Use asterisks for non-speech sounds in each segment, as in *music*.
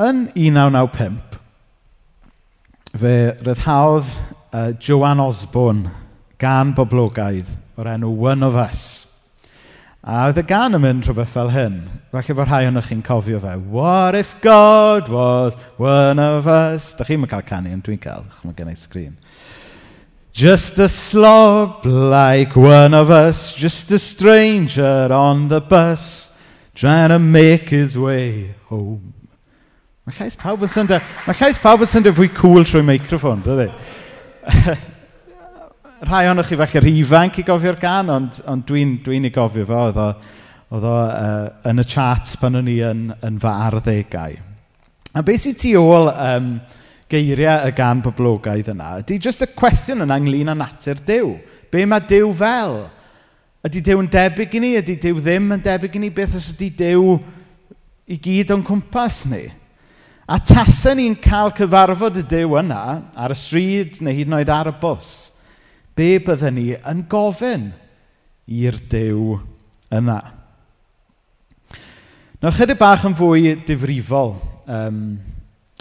Yn 1995, fe ryddhaodd uh, Joanne Osborne gan boblogaidd o'r enw One of Us. A oedd y gan yn mynd rhywbeth fel hyn. Falle bod rhai o'n chi'n cofio fe. What if God was one of us? Da chi'n cael canu, ond dwi'n cael, chwm yn i sgrin. Just a slob like one of us, just a stranger on the bus, trying to make his way home. Mae llais pawb yn syndod, mae llais pawb yn syndod fwy cool trwy meicroffon, dydy. *laughs* Rhai ohonoch chi falle rhy ifanc i gofio'r gan, ond, ond dwi'n dwi, n, ei gofio fo, oedd o, oedd o uh, yn y chat pan o'n i yn, yn fy arddegau. A beth sy'n tu ôl um, geiriau y gan boblogaidd yna, ydy jyst y cwestiwn yna ynglyn â natur Dyw. Be mae Dyw fel? Ydy Dyw yn debyg i ni? Ydy Dyw ddim yn debyg i ni? Beth os ydy Dyw i gyd o'n cwmpas ni? A tasen ni'n cael cyfarfod y Dyw yna, ar y stryd neu hyd yn oed ar y bws, be byddwn ni yn gofyn i'r dew yna? Nawr chydig bach yn fwy difrifol. Um,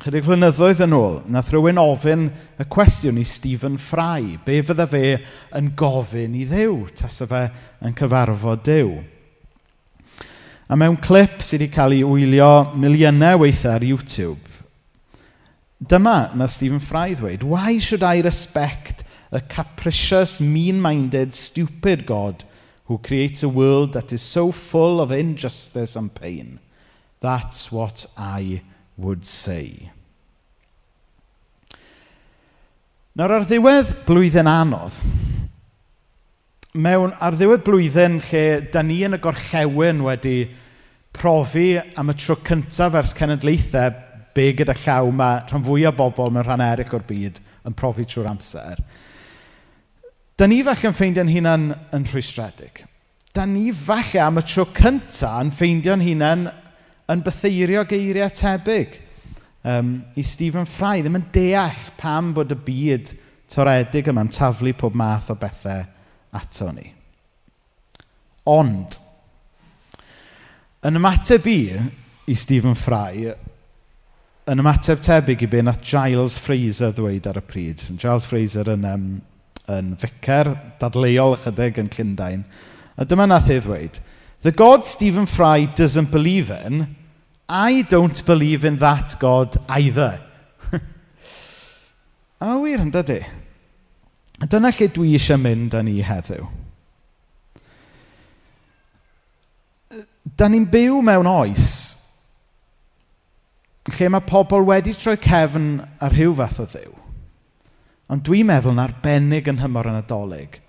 chydig flynyddoedd yn ôl, nath rhywun ofyn y cwestiwn i Stephen Fry. Be fydda fe yn gofyn i ddew, tasa fe yn cyfarfod dew? A mewn clip sydd wedi cael ei wylio miliynau weithiau ar YouTube, Dyma na Stephen Fry ddweud, Why should I respect a capricious, mean-minded, stupid God who creates a world that is so full of injustice and pain? That's what I would say. Nawr ar ddiwedd blwyddyn anodd, mewn ar ddiwedd blwyddyn lle da ni yn y gorllewin wedi profi am y tro cyntaf ers cenedlaethau be gyda llaw mae rhan fwyaf o bobl mewn rhan eraill o'r byd yn profi trwy'r amser. Da ni falle yn ffeindio'n hunain yn rhwystredig. Da ni falle am y tro cyntaf yn ffeindio'n hunain yn bytheirio geiriau tebyg um, i Stephen Fry. Ddim yn deall pam bod y byd toredig yma'n taflu pob math o bethau ato ni. Ond, yn ymateb i, i Stephen Fry, yn ymateb tebyg i be nath Giles Fraser ddweud ar y pryd. Giles Fraser yn, um, yn ficer, dadleuol ychydig yn Llundain. A dyma nath ei ddweud, The God Stephen Fry doesn't believe in, I don't believe in that God either. *laughs* a wir, yn dydy. Dyna lle dwi eisiau mynd â ni heddiw. Da ni'n byw mewn oes lle mae pobl wedi troi cefn ar rhyw fath o ddiw. Ond dwi'n meddwl yn arbennig yn hymor yn adolyg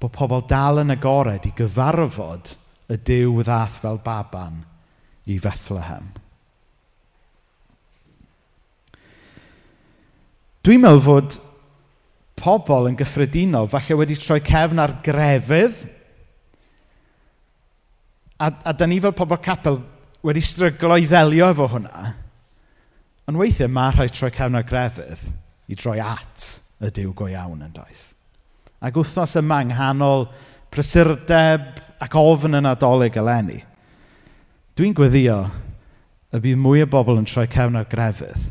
bod pobl dal yn agored i gyfarfod y diw ddath fel baban i Bethlehem. Dwi'n meddwl fod pobl yn gyffredinol falle wedi troi cefn ar grefydd a, a da ni fel pobl capel wedi stryglo i ddelio efo hwnna. Ond weithiau mae rhaid troi cefn a grefydd i droi at y Duw go iawn yn does. Ac wythnos yma nghanol prysurdeb ac ofn yn adolyg eleni, dwi'n gweddio y bydd mwy o bobl yn troi cefn ar grefydd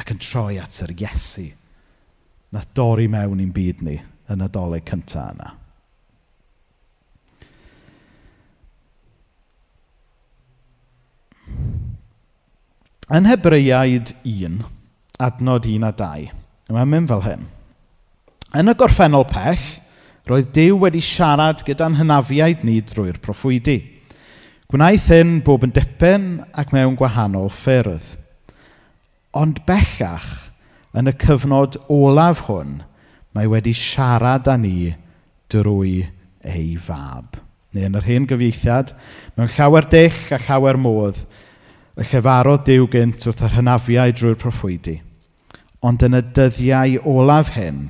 ac yn troi at yr Iesu na dorri mewn i'n byd ni yn adolyg cyntaf yna. Yn Hebreiaid 1, adnod 1 a 2, mae'n mynd fel hyn. Yn y gorffennol pell, roedd Dyw wedi siarad gyda'n hynafiaid ni drwy'r proffwydi. Gwnaeth hyn bob yn dipyn ac mewn gwahanol ffyrdd. Ond bellach, yn y cyfnod olaf hwn, mae wedi siarad â ni drwy ei fab. Neu yn yr hen gyfeithiad, mewn llawer dill a llawer modd, y llefarodd Dyw gynt wrth yr hynafiau drwy'r proffwydi. Ond yn y dyddiau olaf hyn,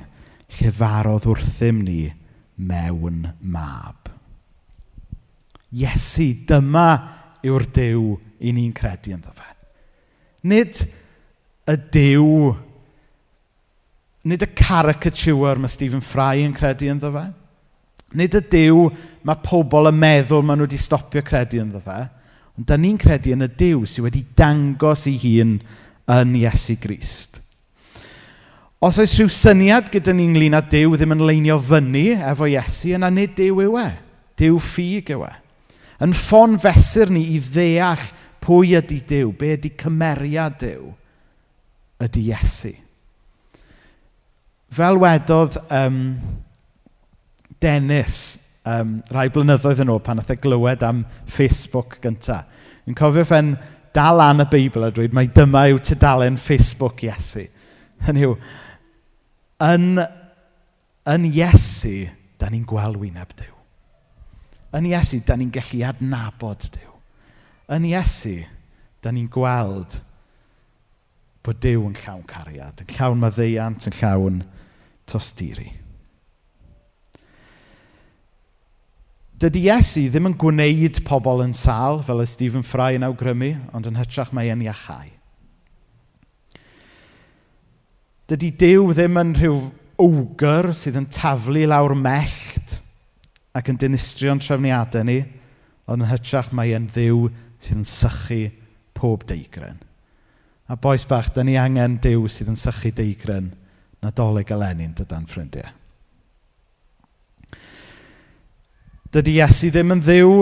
llefarodd wrthym ni mewn mab. Iesu, dyma yw'r Dyw i ni'n credu ynddo fe. Nid y Dyw, nid y caricature mae Stephen Fry yn credu ynddo fe. Nid y Dyw mae pobl yn meddwl maen nhw wedi stopio credu ynddo fe Da ni'n credu yn y Dyw sydd wedi dangos ei hun yn Iesu Grist. Os oes rhyw syniad gyda ni ynglyn â Dyw ddim yn leinio fyny efo Iesu, yna nid Dyw yw e. Dyw ffug yw e. Yn ffon fesur ni i ddeall pwy ydy Dyw, be ydy cymeriad Dyw, ydy Iesu. Fel wedodd um, Dennis um, rai blynyddoedd yn ôl pan nath e glywed am Facebook gyntaf. Yn cofio fe'n dal an y Beibl a dweud, mae dyma yw tudalen Facebook Iesu. Hynny yw, yn, yn Iesu, da ni'n gweld wyneb Dyw. Yn Iesu, da ni'n gallu adnabod Dyw. Yn Iesu, da ni'n gweld bod Dyw yn llawn cariad, yn llawn maddeiant, yn llawn tosturi. dydy Iesu ddim yn gwneud pobl yn sal, fel y Stephen Fry yn awgrymu, ond yn hytrach mae e'n iachau. Dydy Dyw ddim yn rhyw ogr sydd yn taflu lawr mellt ac yn dinistrio'n trefniadau ni, ond yn hytrach mae e'n ddiw sydd yn sychu pob deigren. A boes bach, da ni angen Dyw sydd yn sychu deigren nadolig eleni'n dydan ffrindiau. Dydy Iesu ddim yn ddiw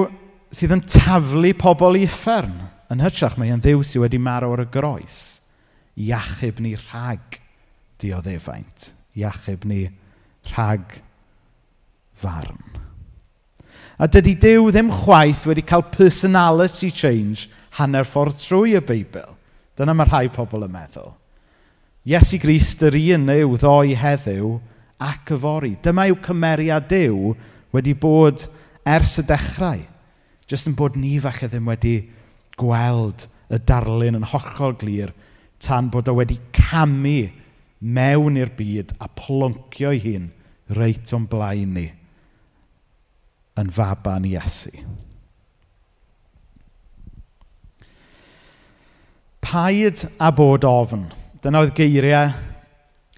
sydd yn taflu pobl i uffern. Yn hytrach, mae e'n ddiw sydd wedi marw ar y groes i achub ni rhag dioddefaint, i achub ni rhag farn. A dydy Dyw ddim chwaith wedi cael personality change hanner ffordd trwy y Beibl. Dyna mae rhai pobl yn meddwl. Iesu Grist yr un yw ddoi heddiw ac yfori. Dyma yw cymeriad Dyw wedi bod ers y dechrau. Jyst yn bod ni falle ddim wedi gweld y darlun yn hollol glir tan bod o wedi camu mewn i'r byd a ploncio'i hun reit o'n blaen ni yn faban Iesu. Paid a bod ofn. Dyna oedd geiriau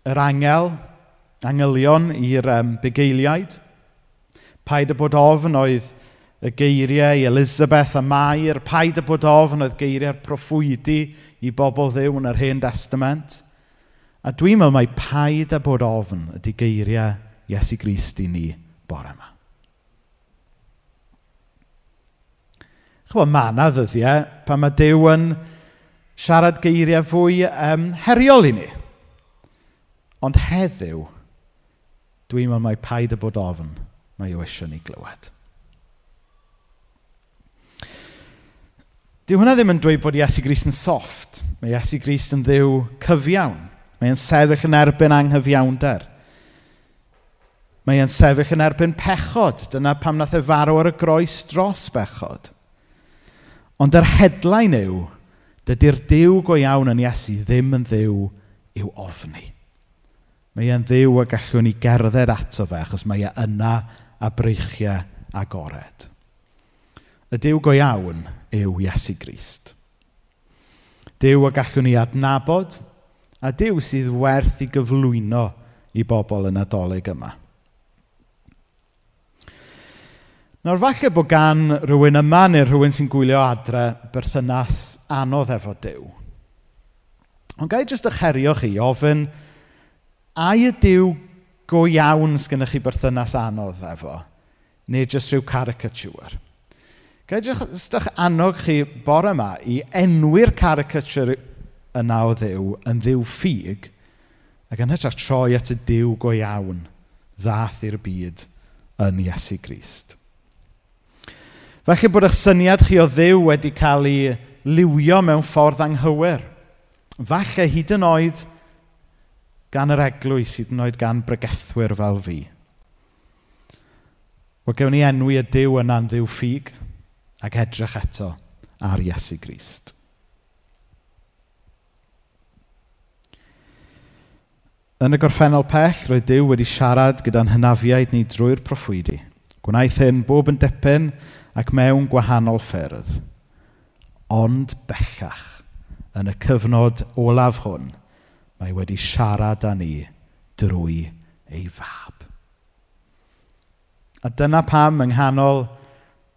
yr angel, angylion i'r um, bugeiliaid. Paid y bod ofn oedd y geiriau i Elizabeth a Mair. Paid y bod ofn oedd geiriau'r proffwydi i bobl ddew yn yr hen testament. A dwi'n meddwl mai paid a bod ofn ydy geiriau Iesu Grist i ni bore yma. Chwa, mae yna ddyddiau pan mae Dyw yn siarad geiriau fwy um, heriol i ni. Ond heddiw, dwi'n meddwl mai paid y bod ofn mae yw eisiau ni glywed. Dyw hwnna ddim yn dweud bod Iesu Gris yn soft. Mae Iesu Gris yn ddiw cyfiawn. Mae e'n sefyll yn erbyn anghyfiawnder. Mae e'n sefyll yn erbyn pechod. Dyna pam nath e farw ar y groes dros bechod. Ond yr hedlain yw, dydy'r diw go iawn yn Iesu ddim yn ddiw i'w ofni. Mae e'n ddiw a gallwn ni gerdded ato fe, achos mae e yna a breichiau agored. Y Dyw go iawn yw Iesu Grist. Dyw a gallwn ni adnabod, a Dyw sydd werth i gyflwyno i bobl yn adolyg yma. Nawr falle bod gan rhywun yma neu rhywun sy'n gwylio adre berthynas anodd efo Dyw. Ond gai jyst eich herio chi ofyn, a y Dyw go iawn sgynnych chi berthynas anodd efo, neu jyst rhyw caricature. Gai jyst eich annog chi bore yma i enwi'r caricature yna o ddiw yn ddiw ffug, ac yn hytrach troi at y diw go iawn ddath i'r byd yn Iesu Grist. Felly bod eich syniad chi o ddiw wedi cael ei liwio mewn ffordd anghywir. Falle hyd yn oed gan yr eglwys hyd yn oed gan bregethwyr fel fi. Wel, gewn ni enwi y diw yna'n ddiw ffug ac edrych eto ar Iesu Grist. Yn y gorffennol pell, roedd Dyw wedi siarad gyda'n hynafiaid ni drwy'r proffwydi. Gwnaeth hyn bob yn dipyn ac mewn gwahanol ffyrdd. Ond bellach, yn y cyfnod olaf hwn – Mae wedi siarad â ni drwy ei fab. A dyna pam yng nghanol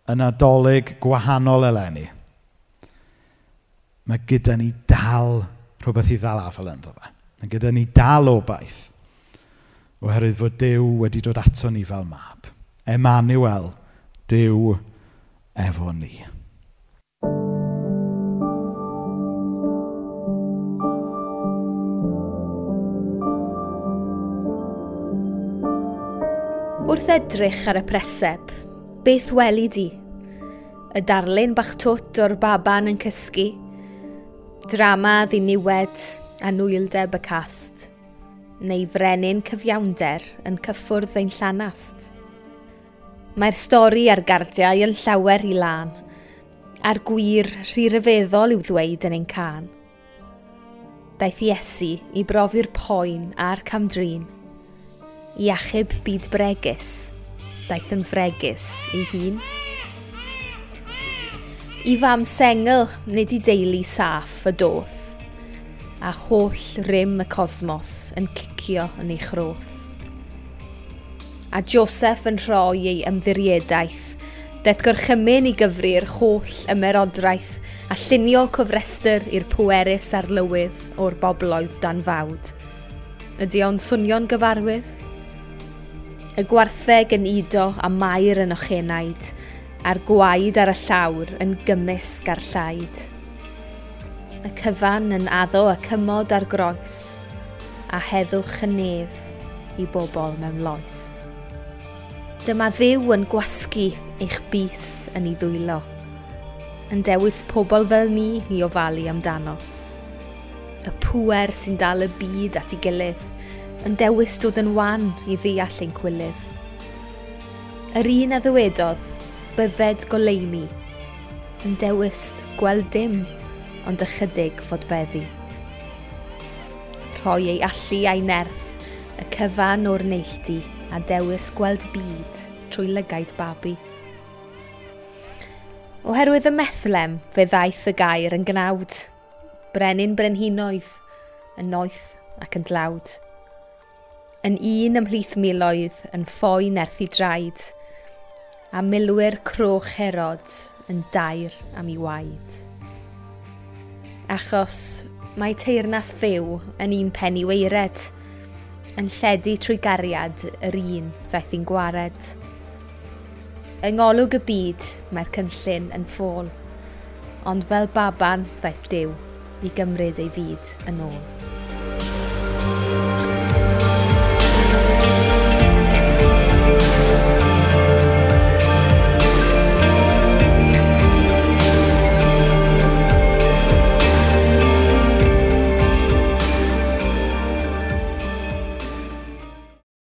yn adolyg gwahanol eleni. Mae gyda ni dal rhywbeth i ddal afel ynddo fe. Mae gyda ni dal obaith. Oherwydd fod Dyw wedi dod ato ni fel mab. Emmanuel, Dyw efo ni. Wrth edrych ar y preseb, beth weli di? Y darlun bach twt o'r baban yn cysgu, drama ddiniwed a nwyldeb y cast, neu frenin cyfiawnder yn cyffwrdd ein llanast. Mae'r stori ar gardiau yn llawer i lan, a'r gwir rhy ryfeddol i'w ddweud yn ein can. Daeth Iesu i brofi'r poen a'r camdrin – iachub byd bregus, daeth yn fregus ei hun. I fam sengl nid i deulu saff y doth, a holl rym y cosmos yn cicio yn ei chroth. A Joseph yn rhoi ei ymddiriadaeth, daeth gorchymyn i gyfru'r holl ymerodraeth a llunio cofrestr i'r pwerus arlywydd o'r bobloedd dan fawd. Ydy o'n swnio'n gyfarwydd? y gwartheg yn udo a mair yn ochenaid, a'r gwaed ar y llawr yn gymysg ar llaid. Y cyfan yn addo a cymod ar groes, a heddwch y nef i bobl mewn loes. Dyma ddew yn gwasgu eich bus yn ei ddwylo, yn dewis pobl fel ni i ofalu amdano. Y pŵer sy'n dal y byd at ei gilydd, yn dewis dod yn wan i ddeall ein cwylydd. Yr un a ddywedodd, bydded goleini, yn dewis gweld dim ond ychydig fodfeddi. Rhoi ei allu a'i nerth, y cyfan o'r neilltu a dewis gweld byd trwy lygaid babi. Oherwydd y methlem fe ddaeth y gair yn gnawd, brenin brenhinoedd, yn noeth ac yn dlawd yn un ymhlith miloedd yn ffoi nerth i draed, a milwyr croch herod yn dair am ei waed. Achos mae teirnas ddew yn un penny weired, yn lledu trwy gariad yr un ddaeth i'n gwared. Yng ngolwg y byd mae'r cynllun yn ffôl, ond fel baban ddaeth dew i gymryd ei fyd yn ôl.